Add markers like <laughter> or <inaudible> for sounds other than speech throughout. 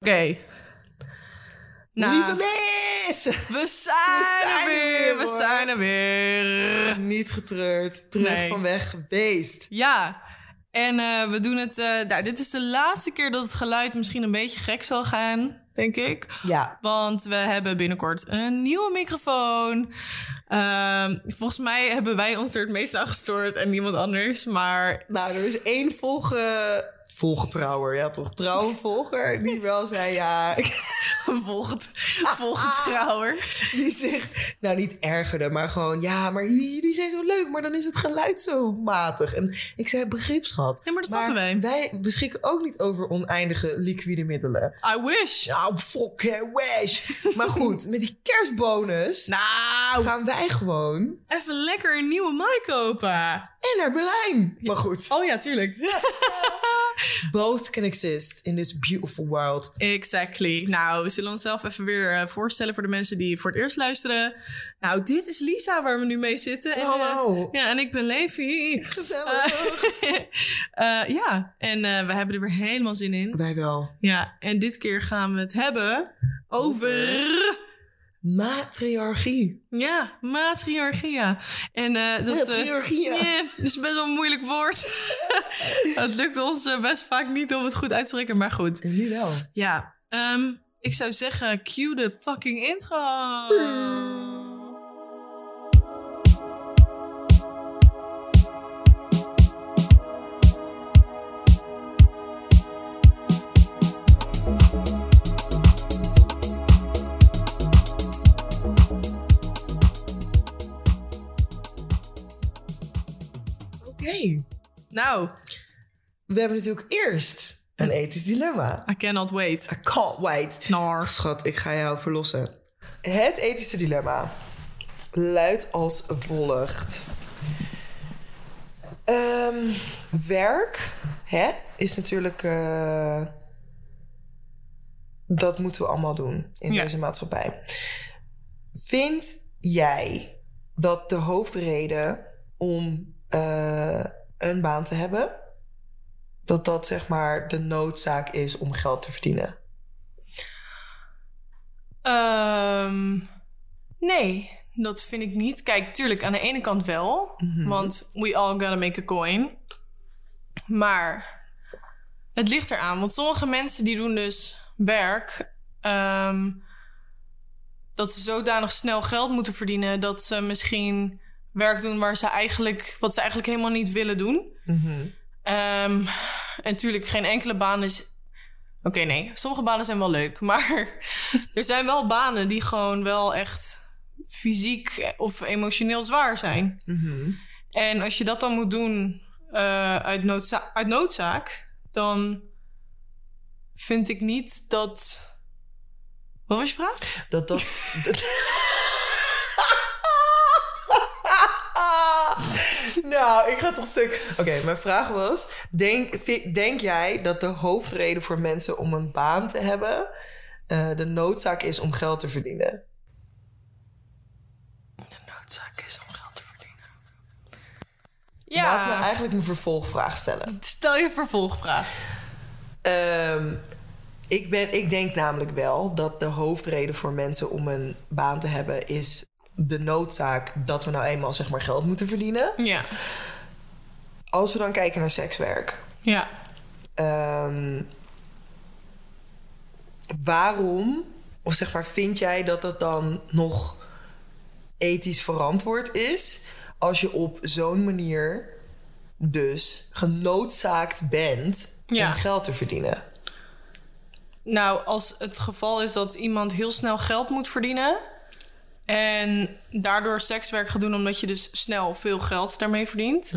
Oké. Nou, Lieve mis! we zijn, er weer. We hoor. zijn er weer. Niet getreurd. Terug Nee. van weg geweest. Ja. En eh, we doen het... eh, nou, dit is de laatste keer dat het geluid misschien een beetje gek zal gaan, denk ik. Ja. Want we hebben binnenkort een nieuwe microfoon. Ehm, volgens mij hebben wij ons er het meest aan gestoord en niemand anders. Maar Nou, er is één volge... Volgetrouwer, ja toch? Trouwe volger. Die wel zei, ja... volgend, volgend trouwer. <laughs> Die zich, nou niet ergerde, maar gewoon... Ja, maar jullie, jullie zijn zo leuk, maar dan is het geluid zo matig. En ik zei, begripsschat. Nee, maar dat snappen wij. Wij beschikken ook niet over oneindige liquide middelen. I wish. Nou, fuck wish. Maar goed, met die kerstbonus... Nou, gaan wij gewoon even lekker een nieuwe mic kopen. en naar Berlijn. Maar goed, Oh ja, tuurlijk. <laughs> both can exist in this beautiful world. Exactly. Nou, we zullen onszelf even weer eh, voorstellen voor de mensen die voor het eerst luisteren. Nou, dit is Lisa waar we nu mee zitten. En, eh, Hallo. ja, en ik ben Levi. Gezellig. <laughs> Eh, ja, en eh, we hebben er weer helemaal zin in. Wij wel. Ja, en dit keer gaan we het hebben over... Matriarchie. Ja, matriarchie. ja. En eh, dat... eh, Matriarchie, ja. Dat is best wel een moeilijk woord. <laughs> het lukt ons eh, best vaak niet om het goed uit te spreken, maar goed. En nu wel. Ja, ehm, ik zou zeggen, cue de fucking intro. Nou, We hebben natuurlijk eerst een ethisch dilemma. I cannot wait. I can't wait. Nar. Schat, ik ga jou verlossen. Het ethische dilemma luidt als volgt. Ehm, werk hè, is natuurlijk... eh, dat moeten we allemaal doen in Ja. deze maatschappij. Vind jij dat de hoofdreden om eh, een baan te hebben... dat dat zeg maar de noodzaak is om geld te verdienen? Ehm, nee, dat vind ik niet. Kijk, tuurlijk, aan de ene kant wel. Mhm. Want we all gotta make a coin. Maar het ligt eraan. Want sommige mensen die doen dus werk... ehm, dat ze zodanig snel geld moeten verdienen... dat ze misschien werk doen waar ze eigenlijk... wat ze eigenlijk helemaal niet willen doen. Mhm. Ehm, en natuurlijk, geen enkele baan is. Oké, nee. Sommige banen zijn wel leuk. <laughs> Maar er zijn wel banen die gewoon wel echt fysiek of emotioneel zwaar zijn. Mhm. En als je dat dan moet doen eh, uit, noodza- uit noodzaak, dan vind ik niet dat. Wat was je vraag? Dat dat... dat- <laughs> <laughs> nou, ik ga toch stuk... Oké, mijn vraag was... Denk, denk jij dat de hoofdreden voor mensen om een baan te hebben... eh, de noodzaak is om geld te verdienen? De noodzaak is om geld te verdienen. Laat me Ja, eigenlijk een vervolgvraag stellen. stel je vervolgvraag. Ehm, ik, ben, ik denk namelijk wel dat de hoofdreden voor mensen om een baan te hebben... is de noodzaak dat we nou eenmaal zeg maar geld moeten verdienen. Ja, Als we dan kijken naar sekswerk... ja. Ehm, waarom, of zeg maar, vind jij dat dat dan nog ethisch verantwoord is als je op zo'n manier dus genoodzaakt bent Ja. om geld te verdienen? Nou, als het geval is dat iemand heel snel geld moet verdienen. En daardoor sekswerk gaat doen omdat je dus snel veel geld daarmee verdient.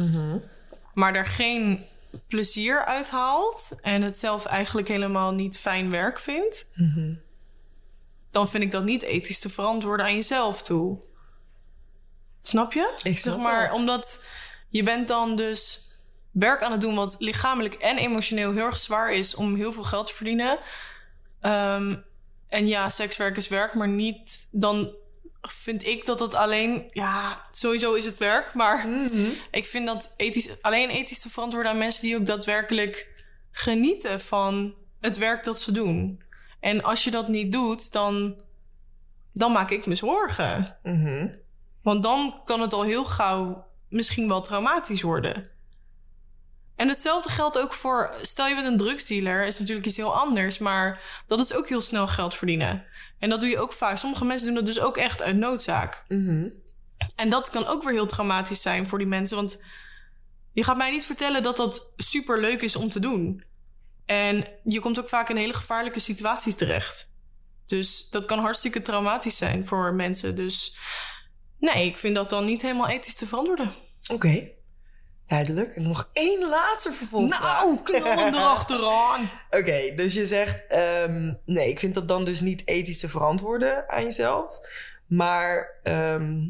Maar er geen plezier uit haalt. En het zelf eigenlijk helemaal niet fijn werk vindt. Dan vind ik dat niet ethisch te verantwoorden aan jezelf toe. Snap je? Ik snap zeg maar, dat. omdat je bent dan dus werk aan het doen wat lichamelijk en emotioneel heel erg zwaar is om heel veel geld te verdienen. Ehm, en ja, sekswerk is werk, maar niet dan vind ik dat dat alleen, ja, sowieso is het werk, maar ik vind dat ethisch, alleen ethisch te verantwoorden aan mensen die ook daadwerkelijk genieten van het werk dat ze doen. En als je dat niet doet, dan, dan maak ik me zorgen. Mhm. Want dan kan het al heel gauw misschien wel traumatisch worden. En hetzelfde geldt ook voor, stel je bent een drugsdealer, is natuurlijk iets heel anders, maar dat is ook heel snel geld verdienen. En dat doe je ook vaak. Sommige mensen doen dat dus ook echt uit noodzaak. Mhm. En dat kan ook weer heel traumatisch zijn voor die mensen, want je gaat mij niet vertellen dat dat super leuk is om te doen. En je komt ook vaak in hele gevaarlijke situaties terecht. Dus dat kan hartstikke traumatisch zijn voor mensen. Dus nee, ik vind dat dan niet helemaal ethisch te verantwoorden. Oké. Duidelijk. En nog één laatste vervolgvraag. Nou, knal hem erachteraan. <laughs> Oké, dus je zegt... ehm, nee, ik vind dat dan dus niet ethisch te verantwoorden aan jezelf. Maar ehm,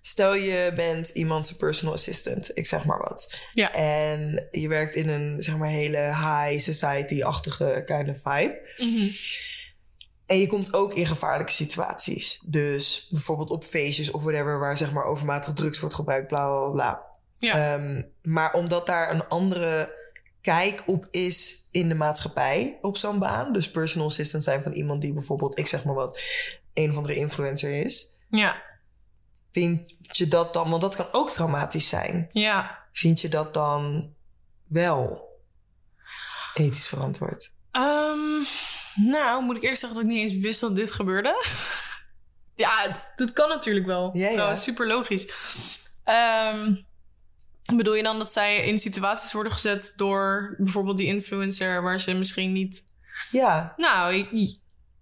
stel je bent iemands personal assistant. Ik zeg maar wat. Ja. En je werkt in een zeg maar hele high society-achtige kind of vibe. Mhm. En je komt ook in gevaarlijke situaties. Dus bijvoorbeeld op feestjes of whatever... waar zeg maar overmatig drugs wordt gebruikt, bla bla bla. Ja. Ehm, maar omdat daar een andere kijk op is in de maatschappij op zo'n baan... dus personal assistant zijn van iemand die bijvoorbeeld... ik zeg maar wat, een of andere influencer is... ja. vind je dat dan... want dat kan ook traumatisch zijn. Ja. Vind je dat dan wel ethisch verantwoord? Ehm, nou, moet ik eerst zeggen dat ik niet eens wist dat dit gebeurde. <laughs> ja, dat kan natuurlijk wel. Ja, ja. Trouwens, super logisch. Ehm, bedoel je dan dat zij in situaties worden gezet door bijvoorbeeld die influencer waar ze misschien niet. Ja, Nou, ik.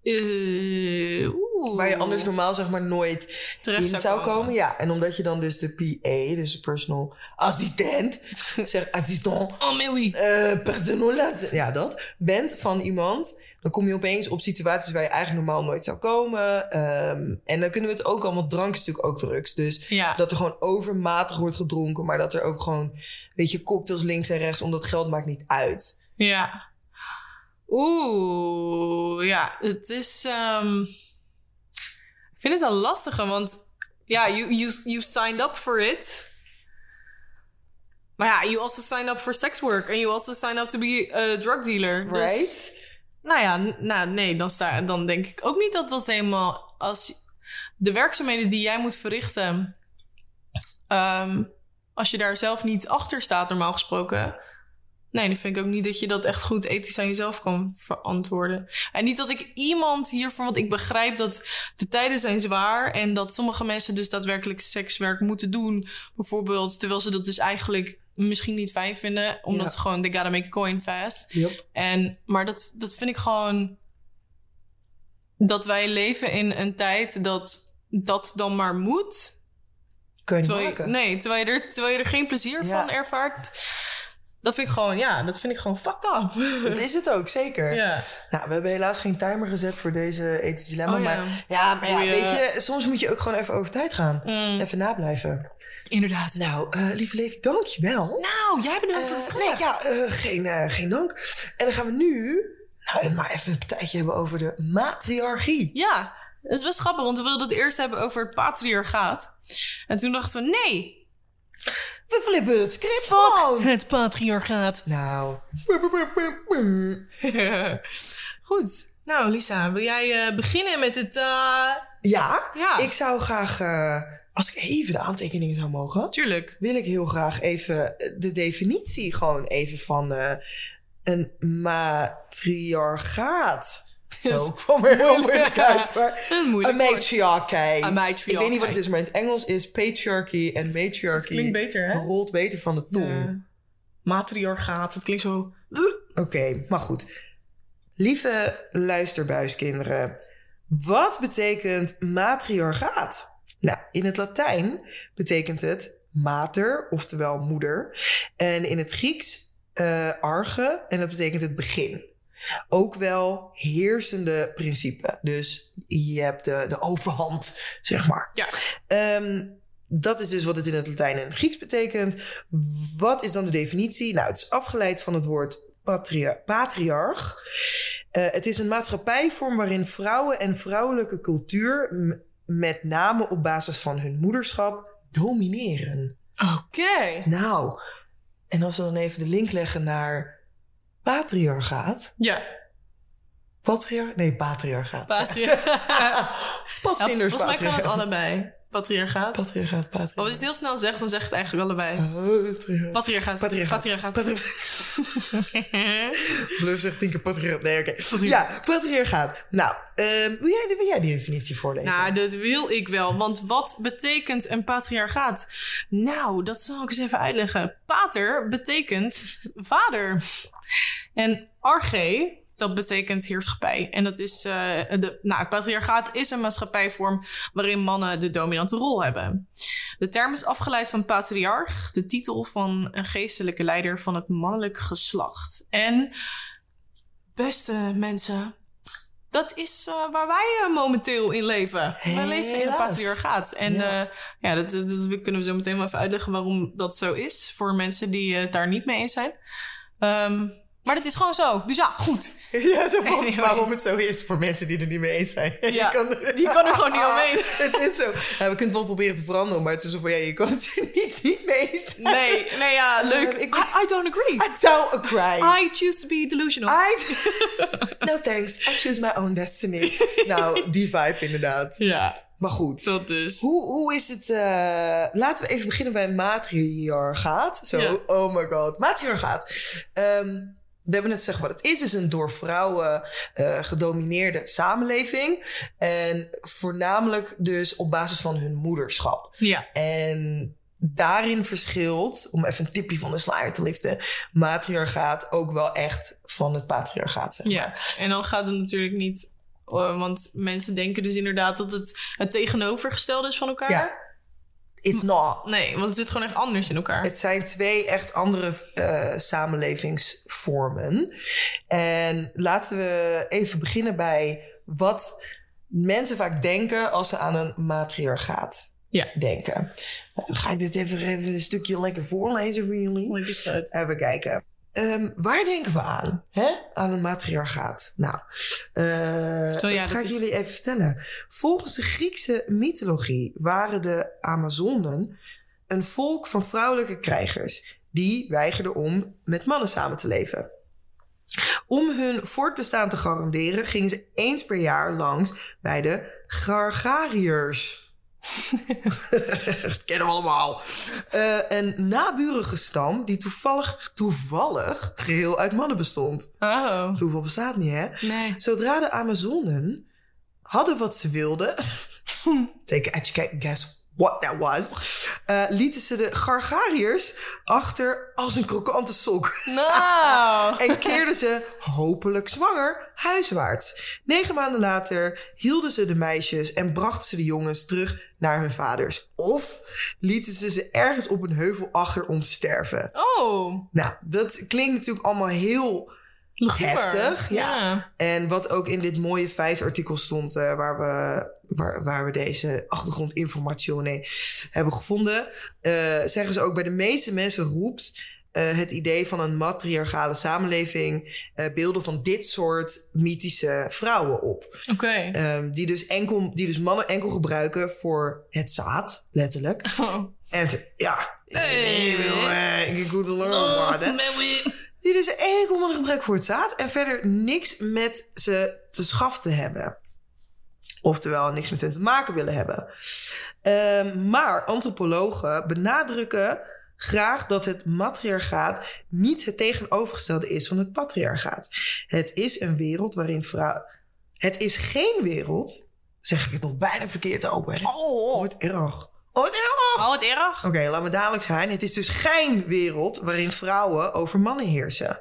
eh, waar je anders normaal zeg maar nooit terecht in zou komen. Ja, en omdat je dan dus de PA, dus de personal assistent, <laughs> zeg assistant, Oh, Millie. eh personal ja dat, bent van iemand, dan kom je opeens op situaties waar je eigenlijk normaal nooit zou komen. Ehm, en dan kunnen we het ook allemaal, drank is natuurlijk ook drugs. Dus Ja. dat er gewoon overmatig wordt gedronken, maar dat er ook gewoon, weet je, cocktails links en rechts, omdat geld maakt niet uit. Ja. Oeh, ja, het is. ehm, Ik vind het een lastige, want ja, you, you, you signed up for it. Maar ja, you also signed up for sex work. And you also signed up to be a drug dealer. Dus, Right? Nou ja, nou, nee, dan, sta, dan denk ik ook niet dat dat helemaal... Als de werkzaamheden die jij moet verrichten... ehm, als je daar zelf niet achter staat, normaal gesproken... Nee, dan vind ik ook niet dat je dat echt goed ethisch aan jezelf kan verantwoorden. En niet dat ik iemand hiervoor... Want ik begrijp dat de tijden zijn zwaar... en dat sommige mensen dus daadwerkelijk sekswerk moeten doen. Bijvoorbeeld, terwijl ze dat dus eigenlijk misschien niet fijn vinden... omdat ze gewoon, they gotta make a coin fast... Yep. En, maar dat, dat vind ik gewoon. Dat wij leven in een tijd dat dat dan maar moet. Kun je niet Terwijl je, maken. nee, terwijl je, er, terwijl je er geen plezier van ervaart. Dat vind ik gewoon, ja, dat vind ik gewoon fucked up. Dat is het ook, zeker. ja. Nou, we hebben helaas geen timer gezet voor deze ethische dilemma. Oh, ja. Maar ja, maar ja, weet je, soms moet je ook gewoon even over tijd gaan. Mm, Even nablijven. inderdaad. Nou, eh, lieve Levi, dankjewel. Nou, jij bedankt voor de Eh, vraag. nee, ja, eh, geen, eh, geen dank. En dan gaan we nu nou, maar even een partijtje hebben over de matriarchie. Ja, dat is best grappig, want we wilden het eerst hebben over het patriarchaat. En toen dachten we, nee. We flippen het script gewoon. Het patriarchaat. Nou. <laughs> Goed. Nou, Lisa, wil jij eh, beginnen met het... eh, Ja, Ja. ik zou graag, eh, als ik even de aantekeningen zou mogen, Tuurlijk. wil ik heel graag even de definitie gewoon even van een matriarchaat. Zo kwam er heel moeilijk uit. <laughs> Maar Een matriarchy. Ik weet niet wat het is, maar in het Engels is patriarchy en matriarchy. Klinkt beter, hè? rolt beter van de tong. Ja. matriarchaat. Het klinkt zo... Oké, maar goed. Lieve luisterbuiskinderen, wat betekent matriarchaat? Nou, in het Latijn betekent het mater, oftewel moeder. En in het Grieks eh, arge, en dat betekent het begin. Ook wel heersende principe. Dus je hebt de, de overhand, zeg maar. Ja. Ehm, dat is dus wat het in het Latijn en Grieks betekent. Wat is dan de definitie? Nou, het is afgeleid van het woord patria- patriarch. Eh, het is een maatschappijvorm waarin vrouwen en vrouwelijke cultuur... met name op basis van hun moederschap domineren. Oké. Nou, en als we dan even de link leggen naar patriarchaat... Ja. Patriarch? Nee, patriarchaat. <laughs> Patriarchaat. Padvinders, Volgens mij kan het allebei. Patriarchaat. Patriarchaat, patriarchaat. Maar als je het heel snel zegt, dan zeg je het eigenlijk allebei. Patriarchaat. Patriarchaat. Patriarchaat. Patriarchaat. <laughs> Bluff zegt tien keer patriarchaat. Nee, oké. Ja, patriarchaat. Nou, ehm, wil, jij, wil jij die definitie voorlezen? Nou, dat wil ik wel. Want wat betekent een patriarchaat? Nou, dat zal ik eens even uitleggen. Pater betekent vader. En arche, dat betekent heerschappij. En dat is, eh, de, nou, het patriarchaat is een maatschappijvorm waarin mannen de dominante rol hebben. De term is afgeleid van patriarch, de titel van een geestelijke leider van het mannelijk geslacht. En beste mensen, dat is eh, waar wij eh, momenteel in leven. Wij leven in een Helaas. patriarchaat. En Ja. ja, ja dat, dat, dat kunnen we zo meteen wel even uitleggen waarom dat zo is. Voor mensen die het daar niet mee eens zijn. Ehm, maar dat is gewoon zo. Dus ja, goed. <laughs> Ja, zo van, <laughs> waarom het zo is voor mensen die er niet mee eens zijn. <laughs> Ja, je kan, die kan er gewoon niet omheen. het is zo. Ja, we kunnen het wel proberen te veranderen, maar het is zo van, ja, je kan het er niet, niet mee eens zijn. Nee, nee, ja, leuk. Eh, ik- I, I don't agree. I don't agree. I choose to be delusional. I... no thanks, I choose my own destiny. nou, die vibe inderdaad. Ja, Maar goed. dat dus. Hoe, hoe is het? eh, laten we even beginnen bij matriarchaat. Zo, Ja. oh my god. Matriarchaat. Ehm, we hebben net gezegd wat het is. Het is een door vrouwen eh, gedomineerde samenleving. En voornamelijk dus op basis van hun moederschap. Ja, En daarin verschilt, om even een tipje van de sluier te liften, matriarchaat ook wel echt van het patriarchaat. Zeg maar. ja. En dan gaat het natuurlijk niet... eh, want mensen denken dus inderdaad dat het het tegenovergestelde is van elkaar. Ja. It's not. Nee, want het zit gewoon echt anders in elkaar. Het zijn twee echt andere eh, samenlevingsvormen. En laten we even beginnen bij wat mensen vaak denken als ze aan een matriarchaat Ja. denken. Dan ga ik dit even, even een stukje lekker voorlezen voor jullie. Even kijken. Ehm, waar denken we aan? Hè? Aan een matriarchaat. Nou, ja, dat ga ik is- jullie even vertellen. Volgens de Griekse mythologie waren de Amazonen een volk van vrouwelijke krijgers die weigerden om met mannen samen te leven. Om hun voortbestaan te garanderen gingen ze eens per jaar langs bij de Gargariërs. <laughs> Dat kennen we allemaal. Eh, een naburige stam die toevallig, toevallig geheel uit mannen bestond. Oh, Toeval bestaat niet, hè? nee. Zodra de Amazonen hadden wat ze wilden... <laughs> take a guess what that was... eh, lieten ze de Gargariërs achter als een krokante sok. Nou. <laughs> En keerden ze, hopelijk zwanger, huiswaarts. Negen maanden later hielden ze de meisjes en brachten ze de jongens terug naar hun vaders. Of lieten ze ze ergens op een heuvel achter om te sterven. Oh, Nou, dat klinkt natuurlijk allemaal heel... Heftig, ja. ja. En wat ook in dit mooie Vice-artikel stond, eh, waar, we, waar, waar we deze achtergrondinformatie hebben gevonden, eh, zeggen ze ook bij de meeste mensen roept het idee van een matriarchale samenleving eh, beelden van dit soort mythische vrouwen op. Oké. Ehm, die, dus enkel, die dus mannen enkel gebruiken voor het zaad, letterlijk. <laughs> Oh. En ja, Hey. ik eh, Oh, Die dus enkel mannen gebruiken voor het zaad en verder niks met ze te schaften hebben. Oftewel, niks met hun te maken willen hebben. Ehm, maar antropologen benadrukken graag dat het matriarchaat niet het tegenovergestelde is van het patriarchaat. Het is een wereld waarin vrouw. Het is geen wereld. Zeg ik het nog bijna verkeerd ook, hè? Oh, Wat erg. Oh, wat erg. oh, wat erg. Oké, laat me dadelijk zijn. Het is dus geen wereld waarin vrouwen over mannen heersen.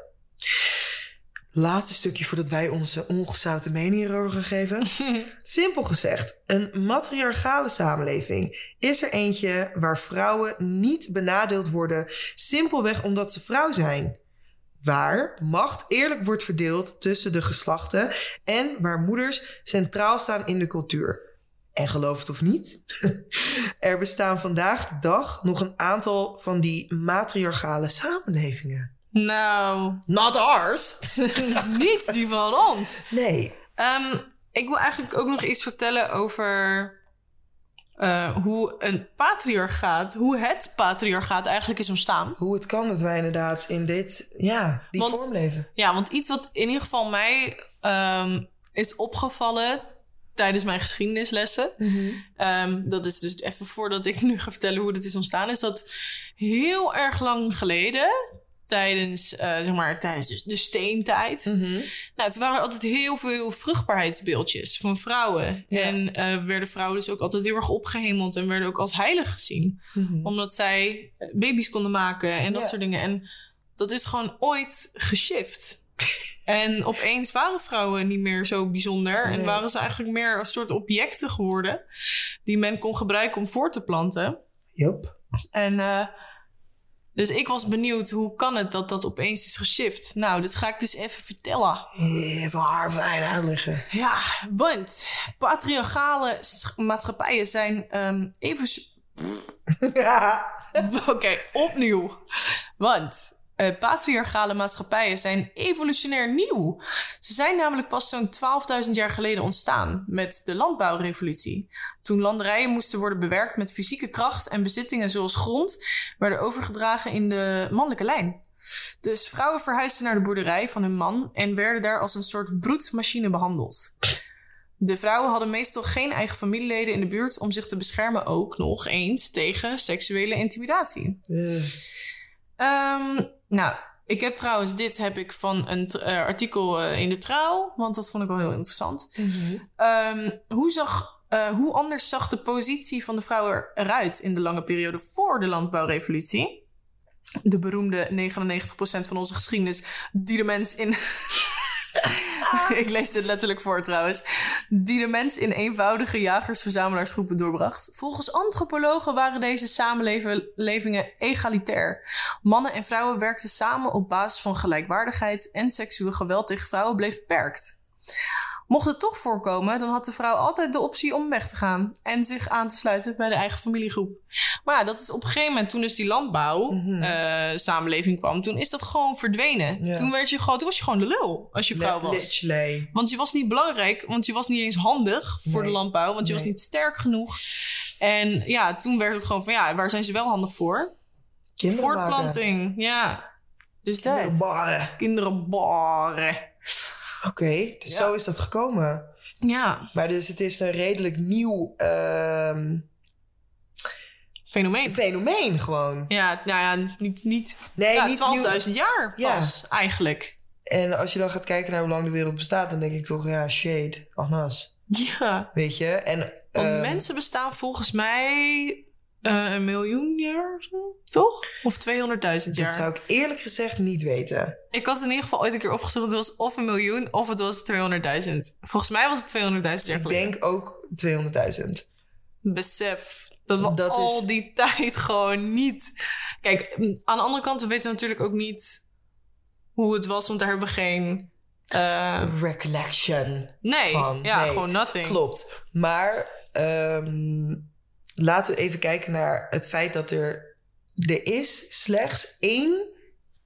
Laatste stukje voordat wij onze ongezouten mening hierover gaan geven. <laughs> Simpel gezegd, een matriarchale samenleving is er eentje waar vrouwen niet benadeeld worden, simpelweg omdat ze vrouw zijn. Waar macht eerlijk wordt verdeeld tussen de geslachten en waar moeders centraal staan in de cultuur. En geloof het of niet, <laughs> er bestaan vandaag de dag nog een aantal van die matriarchale samenlevingen. Nou, Not ours. <laughs> niet die van ons. Nee. Ehm, ik wil eigenlijk ook nog iets vertellen over eh, hoe een patriarchaat, hoe het patriarchaat eigenlijk is ontstaan. Hoe het kan dat wij inderdaad in dit, ja, die Want- vorm leven. Ja, want iets wat in ieder geval mij ehm, is opgevallen tijdens mijn geschiedenislessen. Ehm, dat is dus even voordat ik nu ga vertellen hoe dit is ontstaan. Is dat heel erg lang geleden, tijdens, eh, zeg maar, tijdens de, de steentijd. Mhm. Nou, het waren altijd heel veel vruchtbaarheidsbeeldjes van vrouwen. Ja. En eh, werden vrouwen dus ook altijd heel erg opgehemeld en werden ook als heilig gezien. Mhm. Omdat zij eh, baby's konden maken en dat Ja. soort dingen. En dat is gewoon ooit geshift. <laughs> en opeens waren vrouwen niet meer zo bijzonder. En waren ze eigenlijk meer een soort objecten geworden. Die men kon gebruiken om voor te planten. Yup. En dus ik was benieuwd, hoe kan het dat dat opeens is geshift? Nou, dit ga ik dus even vertellen. Even haar fijn uitleggen. Ja, want patriarchale maatschappijen zijn ehm, even... <laughs> ja. Oké, opnieuw. Want eh, patriarchale maatschappijen zijn evolutionair nieuw. Ze zijn namelijk pas zo'n 12.000 jaar geleden ontstaan met de landbouwrevolutie. Toen landerijen moesten worden bewerkt met fysieke kracht en bezittingen zoals grond werden overgedragen in de mannelijke lijn. Dus vrouwen verhuisden naar de boerderij van hun man en werden daar als een soort broedmachine behandeld. De vrouwen hadden meestal geen eigen familieleden in de buurt om zich te beschermen ook nog eens tegen seksuele intimidatie. Eh, Ehm, nou, ik heb trouwens, dit heb ik van een eh, artikel eh, in de Trouw, want dat vond ik wel heel interessant. mhm. Ehm, hoe, zag, eh, hoe anders zag de positie van de vrouw er- eruit in de lange periode voor de landbouwrevolutie? De beroemde 99% van onze geschiedenis, die de mens in. <laughs> ik lees dit letterlijk voor trouwens. Die de mens in eenvoudige jagers-verzamelaarsgroepen doorbracht. Volgens antropologen waren deze samenlevingen egalitair. Mannen en vrouwen werkten samen op basis van gelijkwaardigheid en seksueel geweld tegen vrouwen bleef beperkt. Mocht het toch voorkomen, dan had de vrouw altijd de optie om weg te gaan en zich aan te sluiten bij de eigen familiegroep. Maar ja, dat is op een gegeven moment, toen dus die landbouw Mhm. eh, samenleving kwam, toen is dat gewoon verdwenen. Ja. Toen, werd je gewoon, toen was je gewoon de lul als je vrouw was. Literally. Want je was niet belangrijk, want je was niet eens handig voor Nee. de landbouw, want je was niet sterk genoeg. En ja, toen werd het gewoon van ja, waar zijn ze wel handig voor? Voortplanting, ja. Dus dat. Kinderen baren. Oké, dus Ja. zo is dat gekomen. Ja, Maar dus het is een redelijk nieuw ehm, fenomeen. fenomeen gewoon. Ja, nou ja, niet, niet, Nee, ja, niet 12.000 jaar Ja. pas, eigenlijk. nieuw. En als je dan gaat kijken naar hoe lang de wereld bestaat, dan denk ik toch, ja, shade, Agnes. Ja, Weet je? En want ehm, mensen bestaan volgens mij eh, een miljoen jaar of zo, toch? Of 200.000 dit jaar. zou ik eerlijk gezegd niet weten. Ik had in ieder geval ooit een keer opgezocht, het was of een miljoen of het was 200.000. Volgens mij was het 200.000 jaar Ik geleden. denk ook 200.000. besef dat we Dat al is- die <laughs> tijd gewoon niet. Kijk, aan de andere kant, we weten natuurlijk ook niet hoe het was, want daar hebben we geen. eh, Recollection. nee, Van, ja, nee. gewoon nothing. Klopt. Maar ehm, laten we even kijken naar het feit dat er... Er is slechts één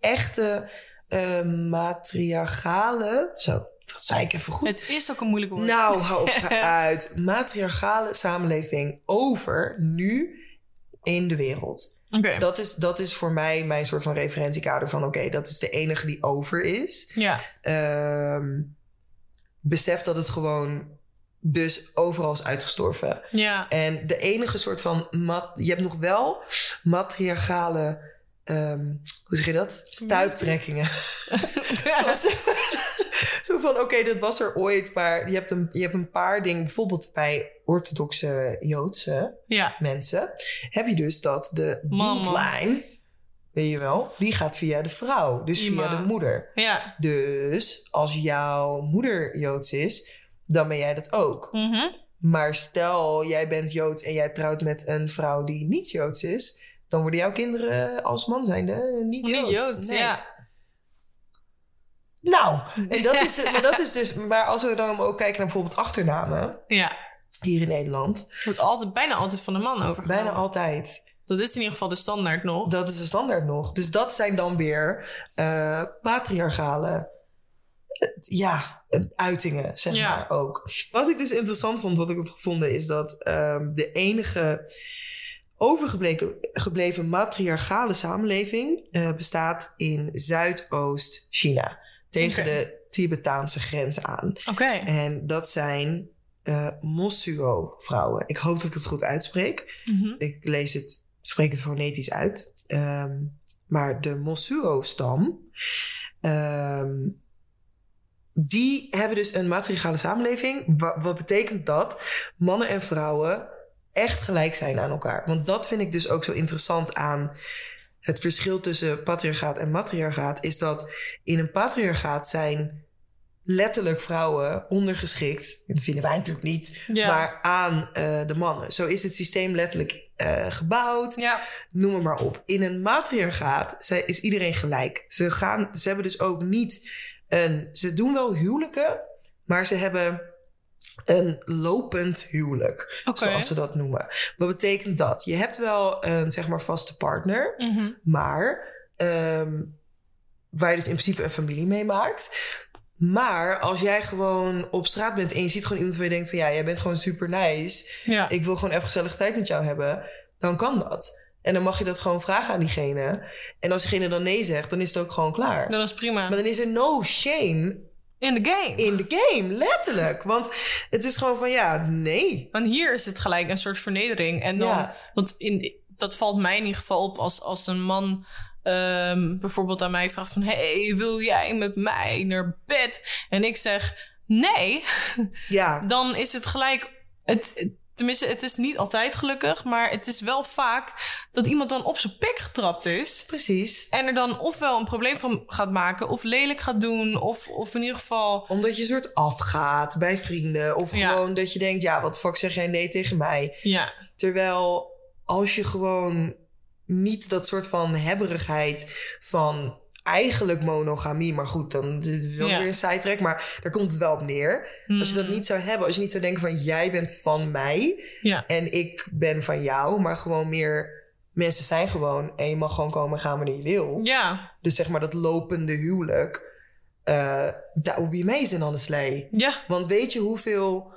echte eh, matriarchale... Zo, dat zei ik even goed. Het is ook een moeilijk woord. Nou, <laughs> hou op uit. Matriarchale samenleving over nu in de wereld. Oké. Dat is, dat is voor mij mijn soort van referentiekader van... oké, dat is de enige die over is. Ja, Ehm, besef dat het gewoon dus overal is uitgestorven. ja. En de enige soort van... Mat, je hebt nog wel matriarchale... ehm, hoe zeg je dat? Stuiptrekkingen. <laughs> zo, zo van, oké, dat was er ooit, maar je hebt, een, je hebt een paar dingen... bijvoorbeeld bij orthodoxe Joodse ja, mensen... heb je dus dat de bloedlijn... weet je wel, die gaat via de vrouw. Dus via de moeder. ja. Dus als jouw moeder Joods is, dan ben jij dat ook. Mhm. Maar stel, jij bent Joods en jij trouwt met een vrouw die niet Joods is, dan worden jouw kinderen als man zijnde niet Joods. Niet Joods, Nee. ja. Nou, en dat is, <laughs> maar dat is dus, maar als we dan ook kijken naar bijvoorbeeld achternamen Ja. hier in Nederland, wordt altijd, bijna altijd van de man overgenomen. bijna altijd. Dat is in ieder geval de standaard nog. Dat is de standaard nog. Dus dat zijn dan weer eh, patriarchale ja, eh, uitingen, zeg Ja. maar ook. Wat ik dus interessant vond, wat ik had gevonden, is dat ehm, de enige overgebleven gebleven matriarchale samenleving eh, bestaat in Zuidoost-China. Tegen de Tibetaanse grens aan. Oké. En dat zijn eh Mosuo-vrouwen. Ik hoop dat ik het goed uitspreek. Mhm. Ik lees het, spreek het fonetisch uit. Ehm, maar de Mosuo-stam, ehm, die hebben dus een matriarchale samenleving. Wa- wat betekent dat mannen en vrouwen echt gelijk zijn aan elkaar. Want dat vind ik dus ook zo interessant aan het verschil tussen patriarchaat en matriarchaat. Is dat in een patriarchaat zijn letterlijk vrouwen ondergeschikt. Dat vinden wij natuurlijk niet. Ja. Maar aan eh, de mannen. Zo is het systeem letterlijk eh, gebouwd Ja. noem het maar op. In een matriarchaat is iedereen gelijk. Ze, gaan, ze hebben dus ook niet een... Ze doen wel huwelijken, maar ze hebben een lopend huwelijk. Zoals ze dat noemen. Wat betekent dat? Je hebt wel een zeg maar vaste partner, Mhm. maar ehm, waar je dus in principe een familie mee maakt. Maar als jij gewoon op straat bent en je ziet gewoon iemand waar je denkt van ja, jij bent gewoon super nice Ja. ik wil gewoon even gezellig tijd met jou hebben, dan kan dat. En dan mag je dat gewoon vragen aan diegene. En als diegene dan nee zegt, dan is het ook gewoon klaar. Dat is prima. Maar dan is er no shame In the game. in the game, letterlijk. Want het is gewoon van ja, nee. Want hier is het gelijk een soort vernedering. En dan, Ja. want in, dat valt mij in ieder geval op als, als een man ehm, bijvoorbeeld aan mij vraagt van... hey, wil jij met mij naar bed? En ik zeg nee, Ja, <laughs> dan is het gelijk... Het, tenminste, het is niet altijd gelukkig, maar het is wel vaak dat iemand dan op zijn pik getrapt is. precies. En er dan ofwel een probleem van gaat maken, of lelijk gaat doen, of, of in ieder geval... Omdat je een soort afgaat bij vrienden. Of Ja. gewoon dat je denkt, ja, wat fuck zeg jij nee tegen mij? Ja, Terwijl als je gewoon niet dat soort van hebberigheid van eigenlijk monogamie, maar goed, dan dit is wel Ja. weer een sidetrack, maar daar komt het wel op neer. Als je dat Mm, niet zou hebben, als je niet zou denken van jij bent van mij Ja, en ik ben van jou, maar gewoon meer mensen zijn gewoon en je mag gewoon komen en gaan wanneer je wil. ja, Dus zeg maar dat lopende huwelijk, eh that would be amazing on the sleigh. ja. Want weet je hoeveel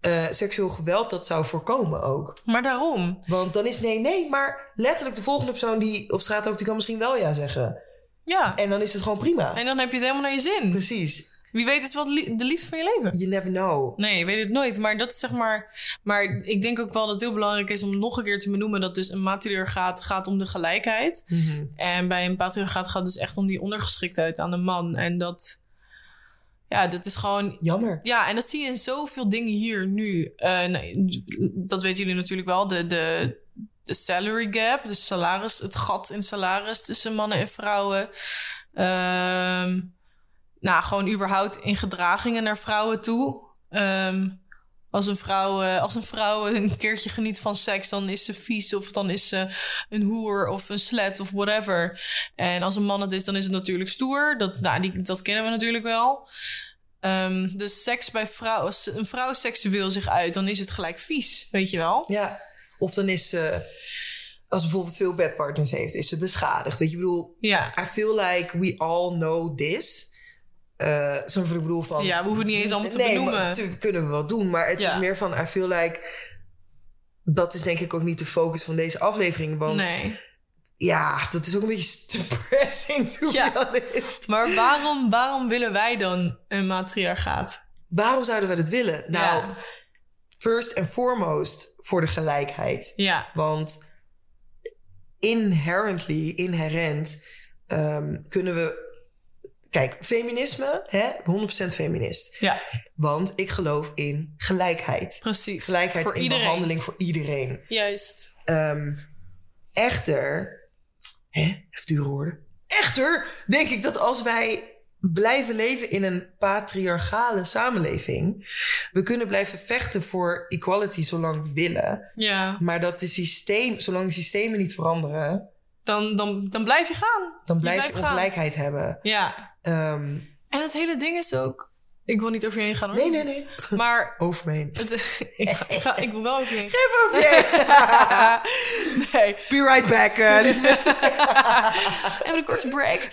eh, seksueel geweld dat zou voorkomen ook? Maar daarom. Want dan is nee, nee, maar letterlijk de volgende persoon die op straat loopt, die kan misschien wel ja zeggen. Ja. En dan is het gewoon prima. En dan heb je het helemaal naar je zin. Precies. Wie weet is wat li- de liefde van je leven. You never know. Nee, je weet het nooit. Maar dat is zeg maar. Maar ik denk ook wel dat het heel belangrijk is om nog een keer te benoemen dat dus een matriarchaat gaat om de gelijkheid. Mhm. En bij een patriarchaat gaat het dus echt om die ondergeschiktheid aan de man. En dat. Ja, dat is gewoon. Jammer. Ja, en dat zie je in zoveel dingen hier nu. Eh, nee, dat weten jullie natuurlijk wel. De, de, de salary gap, dus salaris, het gat in salaris tussen mannen en vrouwen. Ehm, nou, gewoon überhaupt in gedragingen naar vrouwen toe. Ehm, als, een vrouw, eh, als een vrouw een keertje geniet van seks, dan is ze vies of dan is ze een hoer of een slet of whatever. En als een man het is, dan is het natuurlijk stoer. Dat, nou, die, dat kennen we natuurlijk wel. Ehm, dus seks bij vrouwen, als een vrouw seksueel zich uit, dan is het gelijk vies, weet je wel? Ja. Of dan is ze, als bijvoorbeeld veel bedpartners heeft, is ze beschadigd. Weet je, bedoel, Ja. I feel like we all know this. Eh Zo'n ik bedoel van... Ja, we hoeven het niet eens allemaal te nee, benoemen. Maar, natuurlijk kunnen we wel doen, maar het Ja. is meer van, I feel like... Dat is denk ik ook niet de focus van deze aflevering. Want Nee. ja, dat is ook een beetje depressing, to Ja. be honest. Maar waarom, waarom willen wij dan een matriarchaat? Waarom zouden we dat willen? Nou, Ja. First and foremost voor de gelijkheid. Ja. Want inherently, inherent, ehm, kunnen we... Kijk, feminisme, hè? 100% feminist. Ja, Want ik geloof in gelijkheid. precies. Gelijkheid Voor in iedereen. behandeling voor iedereen. Juist. Ehm, echter, hè, even dure woorden. Echter denk ik dat als wij blijven leven in een patriarchale samenleving, we kunnen blijven vechten voor equality zolang we willen, Ja. maar dat de systeem, zolang de systemen niet veranderen, Dan, dan, dan blijf je gaan. dan blijf je, ongelijkheid hebben. Ja. Ehm, En het hele ding is ook... Ik wil niet over je heen gaan hoor. nee, nee, nee. Maar <laughs> Over me heen. het, <laughs> ik, ga, ik, wil wel over je heen Even over je heen. nee. Be right back, lieve <laughs> mensen. Even een korte break.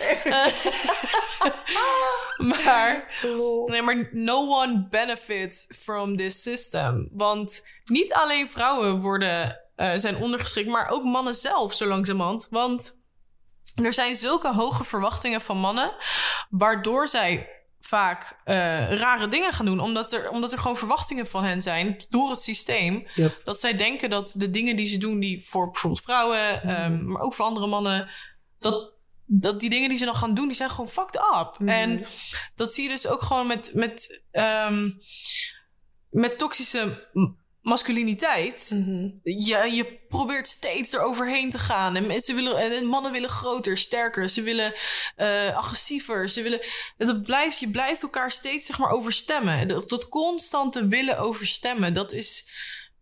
Maar, nee, maar no one benefits from this system. Want niet alleen vrouwen worden, eh, zijn ondergeschikt, maar ook mannen zelf zo langzamerhand. Want er zijn zulke hoge verwachtingen van mannen, waardoor zij vaak eh, rare dingen gaan doen. Omdat er, omdat er gewoon verwachtingen van hen zijn door het systeem. Yep. Dat zij denken dat de dingen die ze doen, die voor bijvoorbeeld vrouwen, ehm, maar ook voor andere mannen, dat, dat die dingen die ze dan gaan doen, die zijn gewoon fucked up. Mhm. En dat zie je dus ook gewoon met, met, ehm, met toxische masculiniteit. Mhm. Ja, je probeert steeds eroverheen te gaan. En mensen willen, en mannen willen groter, sterker. Ze willen eh, agressiever. Ze willen. Het blijft, je blijft elkaar steeds zeg maar overstemmen. Dat, dat constante willen overstemmen. Dat is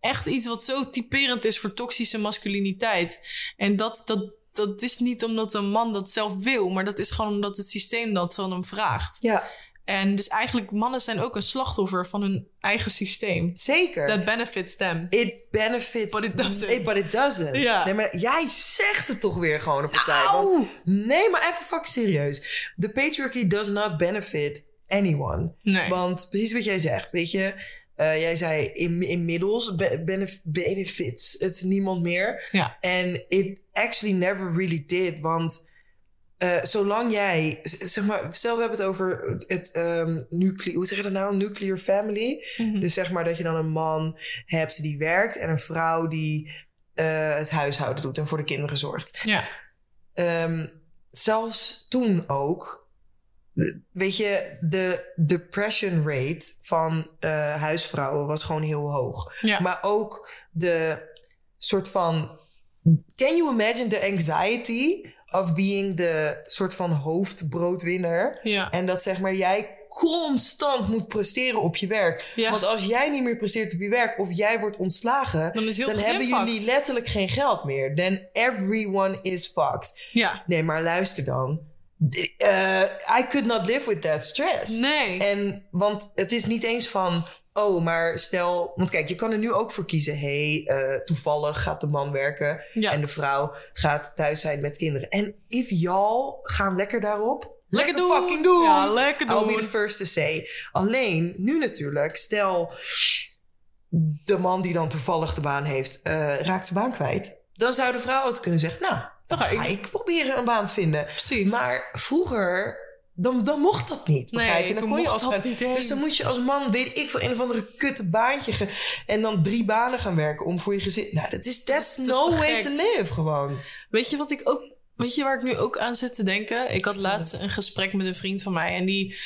echt iets wat zo typerend is voor toxische masculiniteit. En dat, dat, dat is niet omdat een man dat zelf wil, maar dat is gewoon omdat het systeem dat van hem vraagt. Ja, En dus eigenlijk, mannen zijn ook een slachtoffer van hun eigen systeem. zeker. That benefits them. It benefits. But it doesn't. But it doesn't. Ja. Nee, maar jij zegt het toch weer gewoon op partij. want- Auw! nee, maar even fuck serieus. The patriarchy does not benefit anyone. Nee. Want precies wat jij zegt, weet je. eh, jij zei in, inmiddels be- benef- benefits het niemand meer. Ja. En it actually never really did. Want eh, zolang jij, zeg maar, stel we hebben het over het, het nucle- hoe zeg je dat nou? Nuclear family. Mhm. Dus zeg maar dat je dan een man hebt die werkt en een vrouw die eh, het huishouden doet en voor de kinderen zorgt. Ja. Ehm, zelfs toen ook, weet je, de depression rate van eh, huisvrouwen was gewoon heel hoog. Ja. Maar ook de soort van. Can you imagine the anxiety of being de soort van hoofdbroodwinner? ja. En dat zeg maar jij constant moet presteren op je werk. Ja. Want als jij niet meer presteert op je werk of jij wordt ontslagen, Dan hebben fucked. jullie letterlijk geen geld meer. Then everyone is fucked. Ja. Nee, maar luister dan. Eh, I could not live with that stress. Nee. En want het is niet eens van, oh, maar stel, want kijk, je kan er nu ook voor kiezen. hey, eh, toevallig gaat de man werken Ja. en de vrouw gaat thuis zijn met kinderen. En if y'all gaan lekker daarop, Lekker lekker doen. fucking doen. Ja, lekker I'll be doen. the first to say. Alleen nu natuurlijk, stel de man die dan toevallig de baan heeft, eh, raakt de baan kwijt. Dan zou de vrouw het kunnen zeggen, nou, dan ga ik proberen een baan te vinden. Precies. Maar vroeger, dan, dan mocht dat niet. Nee, Begrijp je? Dan kon je als dat vrouw- niet eens. Dus dan moet je als man, weet ik veel, een of andere kutte baantje. ge- en dan drie banen gaan werken om voor je gezin. Nou, dat is that's Dat is no way gek. to live, gewoon. Weet je wat ik ook. Weet je waar ik nu ook aan zit te denken? Ik had laatst een gesprek met een vriend van mij. En die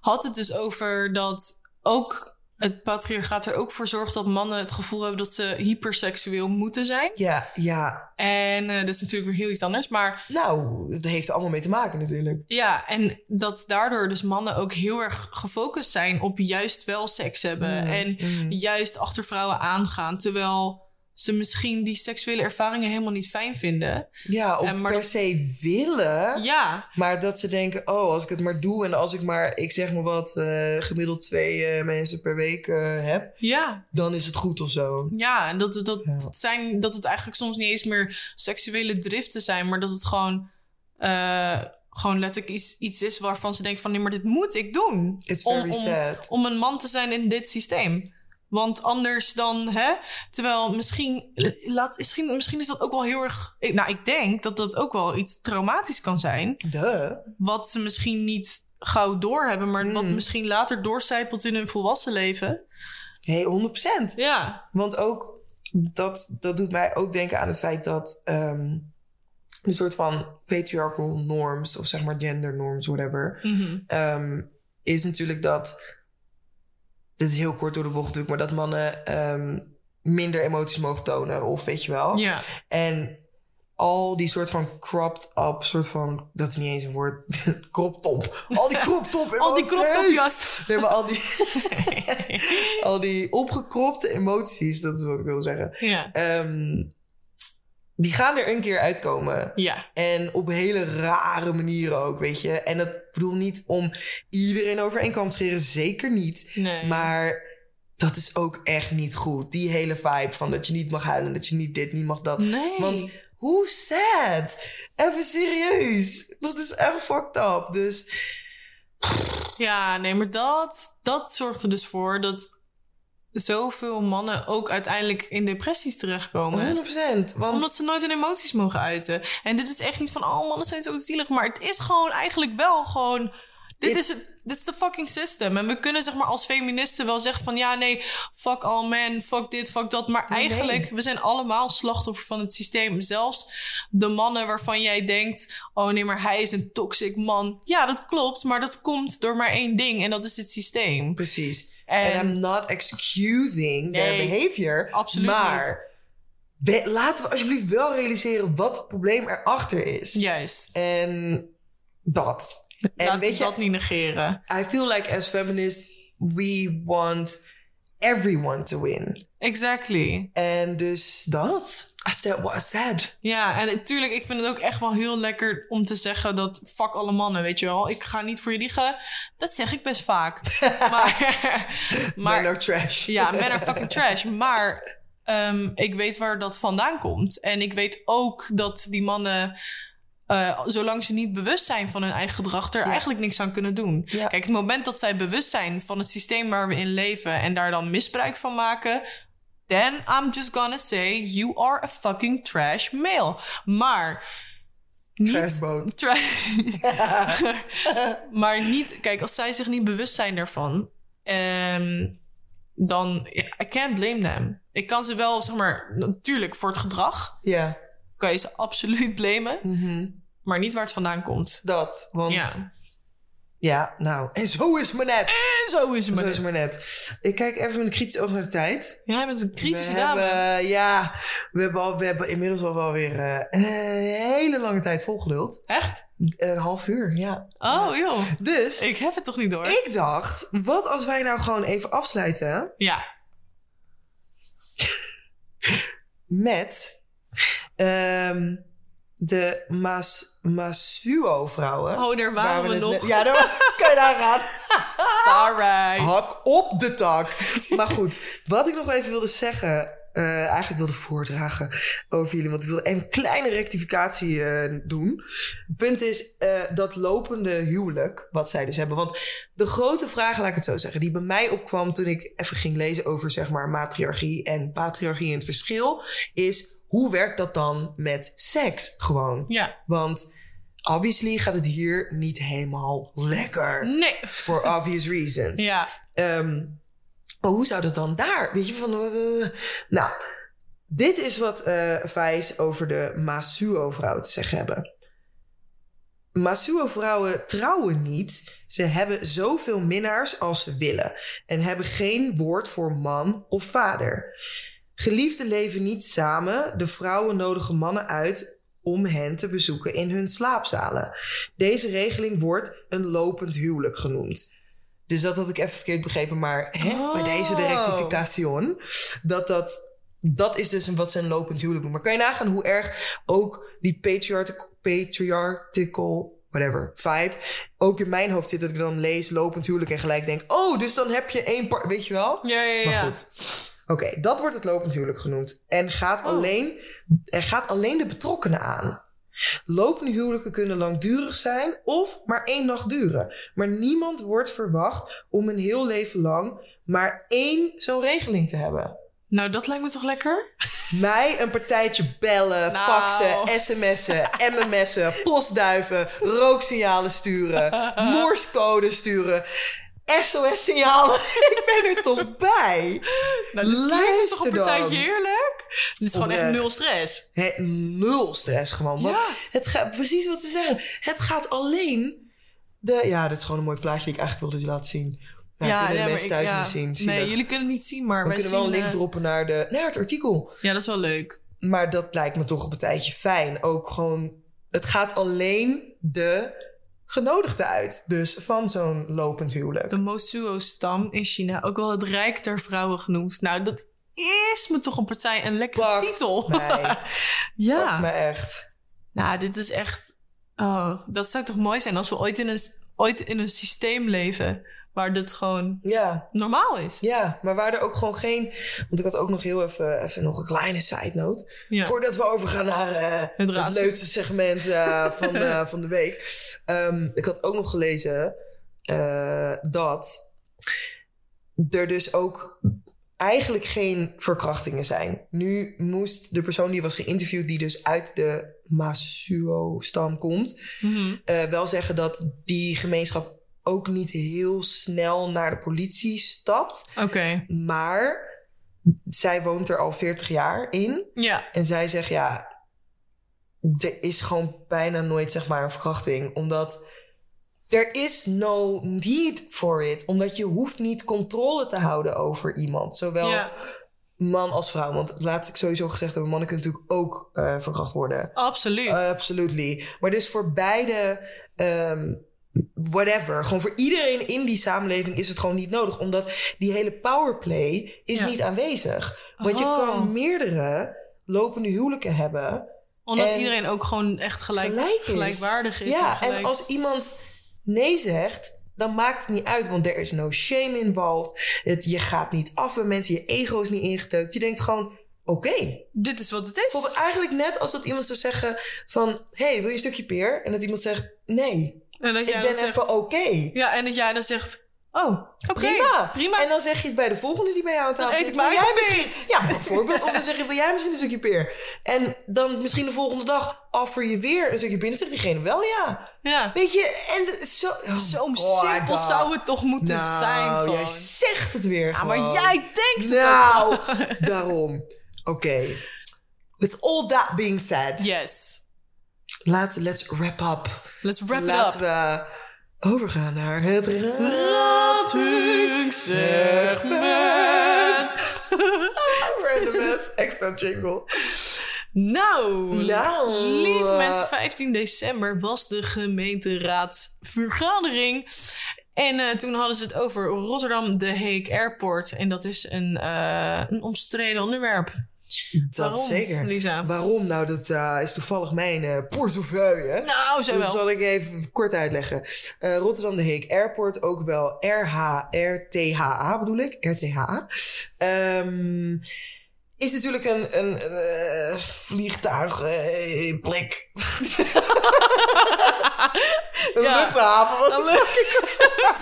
had het dus over dat ook het patriarchaat er ook voor zorgt dat mannen het gevoel hebben dat ze hyperseksueel moeten zijn. Ja, ja. En eh, dat is natuurlijk weer heel iets anders. Maar Nou, dat heeft er allemaal mee te maken natuurlijk. ja, en dat daardoor dus mannen ook heel erg gefocust zijn op juist wel seks hebben. Mm, En mm. juist achter vrouwen aangaan. Terwijl ze misschien die seksuele ervaringen helemaal niet fijn vinden. Ja, of En maar per dat- se willen. Ja, Maar dat ze denken, oh, als ik het maar doe en als ik maar, ik zeg maar wat, eh, gemiddeld twee eh, mensen per week eh, heb, ja, dan is het goed of zo. Ja, en dat, het- dat, Ja. het zijn, dat het eigenlijk soms niet eens meer seksuele driften zijn, maar dat het gewoon, gewoon letterlijk iets, iets is waarvan ze denken van nee, maar dit moet ik doen. It's Om- very om- sad. Om een man te zijn in dit systeem. Want anders dan, hè? Terwijl misschien, laat, misschien, misschien is dat ook wel heel erg. ik- Nou, ik denk dat dat ook wel iets traumatisch kan zijn. Duh. Wat ze misschien niet gauw doorhebben, maar wat Mm. misschien later doorcijpelt in hun volwassen leven. Hey, 100%. Ja. Want ook, dat, dat doet mij ook denken aan het feit dat ehm, een soort van patriarchal norms, of zeg maar gender norms, whatever, Mhm. ehm, is natuurlijk dat, dit is heel kort door de bocht natuurlijk, maar dat mannen ehm, minder emoties mogen tonen, of weet je wel. Ja. En al die soort van cropped up, soort van, dat is niet eens een woord, <laughs> crop top. Al die crop top <laughs> Al die emoties. kroptopjas. Nee, maar al die, <laughs> al die opgekropte emoties, dat is wat ik wil zeggen. ja. Ehm, die gaan er een keer uitkomen. Ja. En op hele rare manieren ook, weet je. En dat bedoel niet om iedereen over één kam te scheren, zeker niet. Nee. Maar dat is ook echt niet goed. Die hele vibe van dat je niet mag huilen, dat je niet dit, niet mag dat. Nee. Want hoe sad? Even serieus. Dat is echt fucked up. Dus Ja, nee, maar dat, dat zorgt er dus voor dat zoveel mannen ook uiteindelijk in depressies terechtkomen. 100%. Want Omdat ze nooit hun emoties mogen uiten. En dit is echt niet van, oh mannen zijn zo zielig. Maar het is gewoon eigenlijk wel gewoon Dit is het. Dit is de fucking system. En we kunnen zeg maar als feministen wel zeggen van... ja, nee, fuck all men, fuck dit, fuck dat. Maar Nee. eigenlijk, we zijn allemaal slachtoffer van het systeem. Zelfs de mannen waarvan jij denkt... oh nee, maar hij is een toxic man. Ja, dat klopt, maar dat komt door maar één ding. En dat is dit systeem. Precies. En- En I'm not excusing their behavior. absoluut maar we- laten we alsjeblieft wel realiseren wat het probleem erachter is. Juist. En dat. En Laten weet we je, dat niet negeren. I feel like as feminists, we want everyone to win. Exactly. En dus dat. I said what I said. Ja, en natuurlijk, ik vind het ook echt wel heel lekker om te zeggen dat fuck alle mannen, weet je wel. Ik ga niet voor je liegen. Dat zeg ik best vaak. <laughs> maar, maar Men are trash. ja, men are fucking trash. Maar ehm, ik weet waar dat vandaan komt. En ik weet ook dat die mannen, eh, zolang ze niet bewust zijn van hun eigen gedrag, er Ja. eigenlijk niks aan kunnen doen. Ja. Kijk, het moment dat zij bewust zijn van het systeem waar we in leven en daar dan misbruik van maken. Then I'm just gonna say you are a fucking trash male. Maar niet Trashboat. <laughs> Tra- <laughs> maar niet, kijk, als zij zich niet bewust zijn daarvan, ehm, dan I can't blame them. Ik kan ze wel, zeg maar, natuurlijk voor het gedrag Ja. Kan je ze <laughs> absoluut blamen, Mhm. maar niet waar het vandaan komt. Dat. Want Ja. ja. nou. En zo is het maar net. En zo is het maar. Zo is net. maar net. Ik kijk even met een kritisch oog naar de tijd. Jij bent een kritische we dame. Hebben, ja, we hebben, al, we hebben inmiddels al wel weer eh, een hele lange tijd volgeluld. Echt? Een half uur, ja. Oh, joh. Dus ik, Ik heb het toch niet door? dacht, wat als wij nou gewoon even afsluiten Ja. met ehm, de Mas, Masuo-vrouwen. Oh, daar Waar waren we, nog. net- Ja, daar <laughs> kan je daar gaan. Sorry. <laughs> Hak op de tak. Maar goed, wat ik nog even wilde zeggen, eh, eigenlijk wilde voordragen over jullie, want ik wilde even een kleine rectificatie eh, doen. Het punt is eh, dat lopende huwelijk, wat zij dus hebben. Want de grote vraag, laat ik het zo zeggen, die bij mij opkwam toen ik even ging lezen over zeg maar matriarchie en patriarchie en het verschil, is hoe werkt dat dan met seks gewoon? Ja. Want obviously gaat het hier niet helemaal lekker. Nee. For obvious reasons. Ja. Ehm, maar hoe zou dat dan daar? Weet je van. eh, nou, dit is wat eh Vijs over de Masuo-vrouwen te zeggen hebben. Masuo-vrouwen trouwen niet. Ze hebben zoveel minnaars als ze willen. En hebben geen woord voor man of vader. Geliefden leven niet samen. De vrouwen nodigen mannen uit om hen te bezoeken in hun slaapzalen. Deze regeling wordt een lopend huwelijk genoemd. Dus dat had ik even verkeerd begrepen, maar hè, bij deze de Oh. rectification. Dat dat, dat is dus een, wat ze een lopend huwelijk doen. Maar kan je nagaan hoe erg ook die patriarchal, patriarchal whatever, vibe, ook in mijn hoofd zit dat ik dan lees lopend huwelijk en gelijk denk, oh, dus dan heb je één part, weet je wel? Ja, ja, ja. Maar goed. Oké, dat wordt het lopend huwelijk genoemd. En gaat, Oh. alleen, er gaat alleen de betrokkenen aan. Lopende huwelijken kunnen langdurig zijn of maar één nacht duren. Maar niemand wordt verwacht om een heel leven lang maar één zo'n regeling te hebben. Nou, dat lijkt me toch lekker? Mij een partijtje bellen, Nou. faxen, sms'en, <laughs> mms'en, postduiven, rooksignalen sturen, <laughs> morscode sturen, SOS-signalen. <laughs> Ik ben er toch bij. Nou, dit me toch een Luister partijtje heerlijk? Dit is gewoon echt nul stress. Nul stress gewoon. Want Ja. het gaat precies wat ze zeggen. Het gaat alleen. De, ja, dit is gewoon een mooi plaatje die ik eigenlijk wilde laten zien. Ja, kunnen de maar mensen ik- thuis ja. niet zien. Nee, jullie kunnen het niet zien, maar We wij kunnen zien... wel een link eh, droppen naar, de, naar het artikel. Ja, dat is wel leuk. Maar dat lijkt me toch op een tijdje fijn. Ook gewoon, het gaat alleen de genodigden uit. Dus van zo'n lopend huwelijk. De Mosuo-stam in China, ook wel het Rijk der Vrouwen genoemd. Nou, dat is me toch een partij een lekkere Pakt titel. mij. <laughs> ja. Pakt me echt. Nou, dit is echt... Oh, dat zou toch mooi zijn als we ooit in een, ooit in een systeem leven... waar dit gewoon Ja, normaal is. ja, maar waar er ook gewoon geen... Want ik had ook nog heel even, even nog een kleine side note. Ja. Voordat we overgaan naar eh, Het leukste segment eh, <laughs> van, eh, van de week. Ehm, ik had ook nog gelezen dat er dus ook eigenlijk geen verkrachtingen zijn. Nu moest de persoon die was geïnterviewd, die dus uit de Masuo-stam komt, Mhm. wel zeggen dat die gemeenschap ook niet heel snel naar de politie stapt. Oké. Maar zij woont er al 40 jaar in. Ja. En zij zegt ja, er is gewoon bijna nooit zeg maar een verkrachting. Omdat er is no need for it. Omdat je hoeft niet controle te houden over iemand. Zowel ja. man als vrouw. Want laat ik sowieso gezegd hebben, mannen kunnen natuurlijk ook eh, verkracht worden. Absoluut. Absolutely. Maar dus voor beide, ehm, whatever. Gewoon voor iedereen in die samenleving is het gewoon niet nodig. Omdat die hele powerplay is Ja. niet aanwezig. Want je Oh. kan meerdere lopende huwelijken hebben. Omdat en iedereen ook gewoon echt gelijk, gelijk is. gelijkwaardig is. ja, gelijk- en als iemand nee zegt, dan maakt het niet uit. Want er is no shame involved. Het, je gaat niet af bij mensen. Je ego is niet ingedeukt. Je denkt gewoon, oké. Dit is wat het is. Bijvoorbeeld eigenlijk net als dat iemand zou zeggen van... hey, wil je een stukje peer? En dat iemand zegt, nee, en dat ik jij ben dan zegt, even oké. Ja, en dat jij dan zegt... Oh. Prima. Prima. En dan zeg je het bij de volgende die bij jou aan tafel zit. Wil ik jij misschien... Ja, bijvoorbeeld. Of dan zeg je, wil jij misschien een stukje peer? En dan misschien de volgende dag offer je weer een stukje. Dan zegt diegene wel ja. ja. Weet je, en zo... oh Zo God, simpel zou het toch moeten nou, zijn gewoon. jij zegt het weer Ja, maar jij denkt het Nou, <laughs> daarom. Oké. With all that being said. Yes. Laat, let's wrap up. Let's wrap it Laten up. we overgaan naar het Ratingssegment. <laughs> <laughs> Randomest extra jingle. Nou, Nou, lieve eh, mensen, 15 december was de gemeenteraadsvergadering. En eh, toen hadden ze het over Rotterdam de Hague Airport. En dat is een, eh, een omstreden onderwerp. Dat Waarom, zeker. Lisa? Waarom? Nou, dat eh, is toevallig mijn eh portefeuille. Nou, zo Dat wel. zal ik even kort uitleggen. Eh, Rotterdam de Hague Airport, ook wel RH, RTHA bedoel ik. RTHA. Ehm, is natuurlijk een, een, een eh, vliegtuigplek. <laughs> een Ja. luchthaven, wat Een <laughs>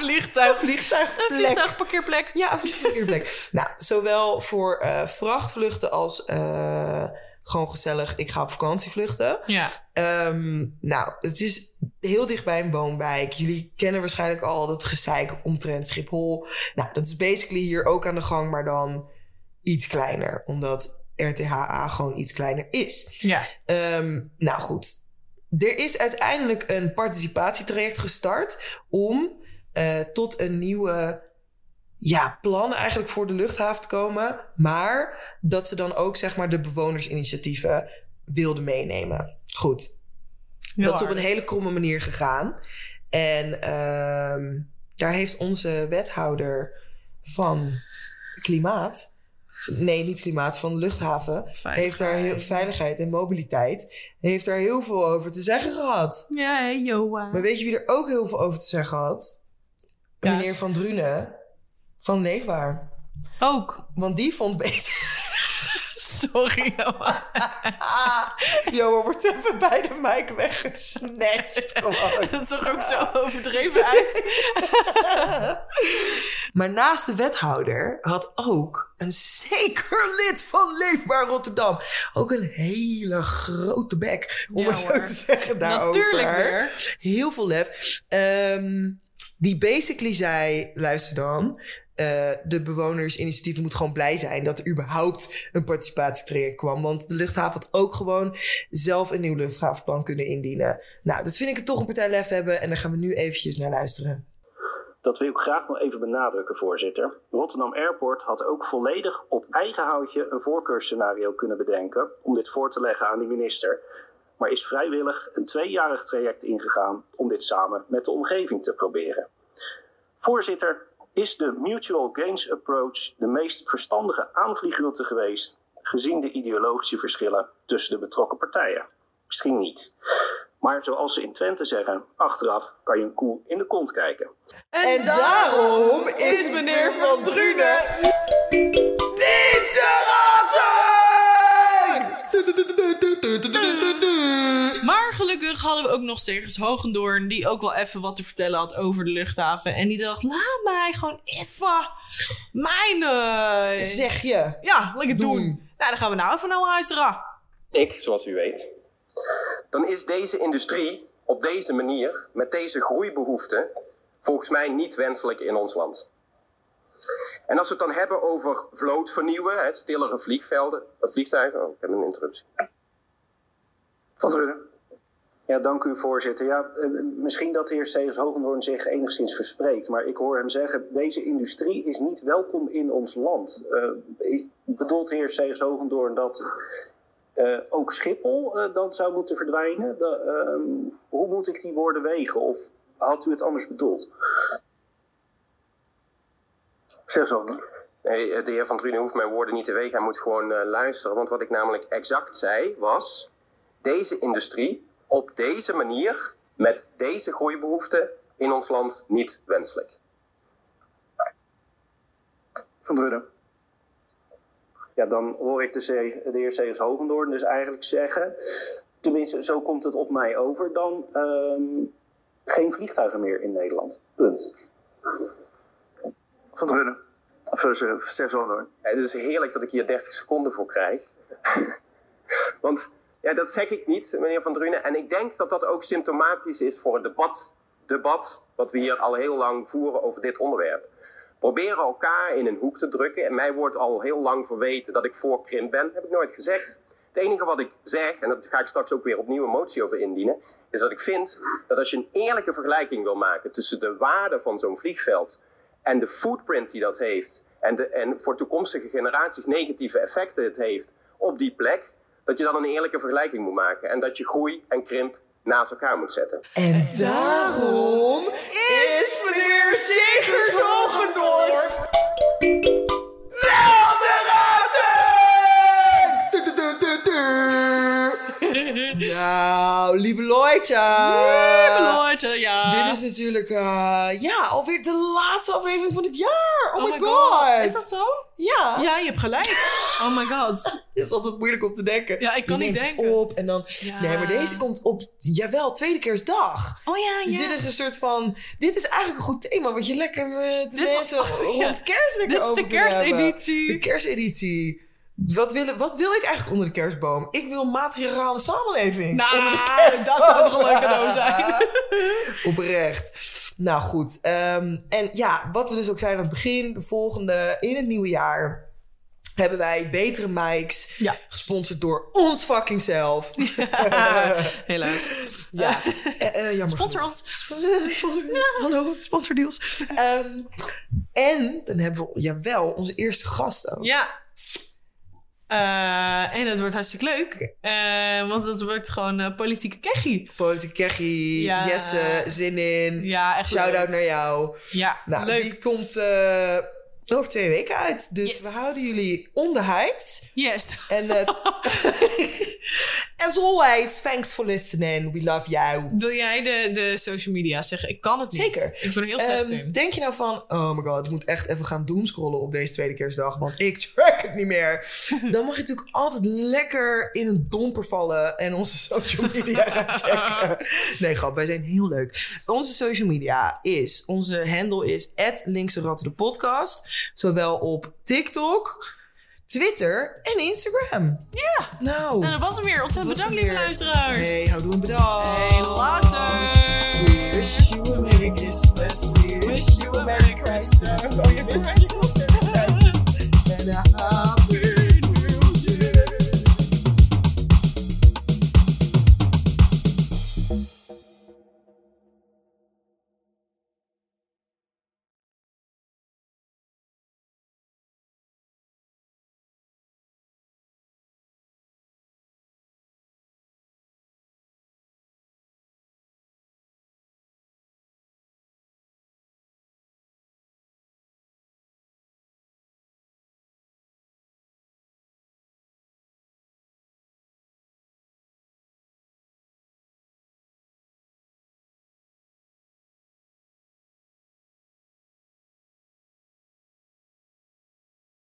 vliegtuig. vliegtuigplek. Een vliegtuigparkeerplek. Ja, een vliegtuigplek. nou, zowel voor eh, vrachtvluchten als eh, gewoon gezellig, ik ga op vakantie vluchten. Ja. Ehm, nou, het is heel dicht bij een woonwijk. Jullie kennen waarschijnlijk al dat gezeik omtrent Schiphol. Nou, dat is basically hier ook aan de gang, maar dan iets kleiner. Omdat RTHA gewoon iets kleiner is. Ja. Ehm, nou goed, er is uiteindelijk een participatietraject gestart om eh, tot een nieuwe ja, plan eigenlijk voor de luchthaven te komen. Maar dat ze dan ook zeg maar de bewonersinitiatieven wilden meenemen. Goed, Heel dat is op een hele kromme manier gegaan. En ehm, daar heeft onze wethouder van klimaat... Nee, niet klimaat, van luchthaven heeft daar heel, veiligheid en mobiliteit. Heeft daar heel veel over te zeggen gehad. Ja, Joa. Maar weet je wie er ook heel veel over te zeggen had? Meneer Van Drunen van Leefbaar. Ook. Want die vond beter. Sorry, <laughs> Joa. <laughs> Johan wordt even bij de mic weggesnatcht. <laughs> Gewoon. Dat zag ook zo overdreven uit. Maar naast de wethouder had ook een zeker lid van Leefbaar Rotterdam ook een hele grote bek, om Ja, maar zo hoor. te zeggen daarover. Natuurlijk weer. Heel veel lef. Ehm, die basically zei, luister dan, eh, de bewonersinitiatieven moeten gewoon blij zijn dat er überhaupt een participatietraject kwam. Want de luchthaven had ook gewoon zelf een nieuw luchthavenplan kunnen indienen. Nou, dat vind ik het toch een partij lef hebben en daar gaan we nu eventjes naar luisteren. Dat wil ik graag nog even benadrukken, voorzitter. Rotterdam Airport had ook volledig op eigen houtje een voorkeursscenario kunnen bedenken om dit voor te leggen aan de minister, maar is vrijwillig een tweejarig traject ingegaan om dit samen met de omgeving te proberen. Voorzitter, is de mutual gains approach de meest verstandige aanvliegroute geweest, gezien de ideologische verschillen tussen de betrokken partijen? Misschien niet. Maar zoals ze in Twente zeggen, achteraf kan je een koe in de kont kijken. En daarom is meneer Van Drunen niet te hadden we ook nog Segers Hogendoorn, die ook wel even wat te vertellen had over de luchthaven. En die dacht, laat mij gewoon even mijn... eh, Zeg je. Ja, lekker doen. Doen. Nou, dan gaan we nou even naar luisteren. Ik, zoals u weet, dan is deze industrie op deze manier, met deze groeibehoeften, volgens mij niet wenselijk in ons land. En als we het dan hebben over vloot vernieuwen, hè, stillere vliegvelden, uh, vliegtuigen. Oh, ik heb een interruptie. Van Drunen. Ja, dank u voorzitter. Ja, eh, misschien dat de heer Segers Hogendoorn zich enigszins verspreekt, maar ik hoor hem zeggen, deze industrie is niet welkom in ons land. Uh, bedoelt de heer Segers Hogendoorn dat ook Schiphol dan zou moeten verdwijnen? Uh, hoe moet ik die woorden wegen? Of had u het anders bedoeld? Zeg zo. Nee, de heer Van Drunen hoeft mijn woorden niet te wegen. Hij moet gewoon luisteren. Want wat ik namelijk exact zei was... deze industrie op deze manier, met deze groeibehoeften in ons land niet wenselijk. Van Drunen. Ja, dan hoor ik de, de heer Segers Hogendoorn dus eigenlijk zeggen, tenminste zo komt het op mij over, dan um, geen vliegtuigen meer in Nederland. Punt. Van Drunen. Of Segers Hogendoorn. Ja, het is heerlijk dat ik hier 30 seconden voor krijg. <laughs> Want ja, dat zeg ik niet, meneer Van Drunen. En ik denk dat dat ook symptomatisch is voor het debat, debat wat we hier al heel lang voeren over dit onderwerp proberen elkaar in een hoek te drukken. En mij wordt al heel lang verweten dat ik voor krimp ben. heb ik nooit gezegd. Het enige wat ik zeg, en daar ga ik straks ook weer opnieuw een motie over indienen, is dat ik vind dat als je een eerlijke vergelijking wil maken tussen de waarde van zo'n vliegveld en de footprint die dat heeft, en, de, en voor toekomstige generaties negatieve effecten het heeft op die plek, dat je dan een eerlijke vergelijking moet maken. En dat je groei en krimp naast elkaar moet zetten. En daarom is meneer Sigurd Hogendoorn wel <laughs> Nou, lieve Leute. Lieve Leute, ja. Dit is natuurlijk, uh, ja, alweer de laatste aflevering van het jaar. Oh, oh my god. Is dat zo? Ja. Ja, je hebt gelijk. Oh my god. Het <laughs> is altijd moeilijk om te denken. Ja, ik kan je niet denken. Het op en dan... Ja. Nee, maar deze komt op, jawel, tweede kerstdag. Oh ja, Dus ja. dit is een soort van... Dit is eigenlijk een goed thema, wat je lekker met de was- mensen oh, rond kerst lekker Dit is over de hebben. kersteditie. De kersteditie. Wat wil, wat wil ik eigenlijk onder de kerstboom? Ik wil materiale samenleving. Nou, <laughs> dat zou toch een leuk cadeau zijn. <laughs> Oprecht. Nou goed. ehm, en ja, wat we dus ook zeiden aan het begin. De volgende, in het nieuwe jaar... hebben wij betere mics. Ja. Gesponsord door ons fucking zelf. <laughs> Helaas. Ja, eh, eh, jammer. Sponsor ons. Sponsor, hallo, sponsordeals. Ehm en dan hebben we, jawel, onze eerste gast ook. Ja. Eh, en het wordt hartstikke leuk. Eh, want het wordt gewoon eh, politieke keggie. Politiek Keggy, Ja. Jesse, zin in. Ja, echt Shout-out naar jou. Ja, Nou, leuk. die komt eh, over twee weken uit. Dus Yes. we houden jullie on the heights. Yes. En eh, <laughs> as always, thanks for listening. We love you. Wil jij de, de social media zeggen? Ik kan het niet. Zeker. Ik ben er heel slecht Ehm, in. denk je nou van, oh my god, ik moet echt even gaan doomscrollen op deze tweede kerstdag, want ik track het niet meer. <laughs> Dan mag je natuurlijk altijd lekker in een domper vallen en onze social media gaan <laughs> checken. Nee, grap, wij zijn heel leuk. Onze social media is, onze handle is linkse ratten de podcast. Zowel op TikTok, Twitter en Instagram. Ja. Nou, En dat was hem weer. Ontzettend bedankt, lieve luisteraars. hey, houdoe en bedankt. Hey, later. We wish you a Merry Christmas. We wish you a Merry Christmas.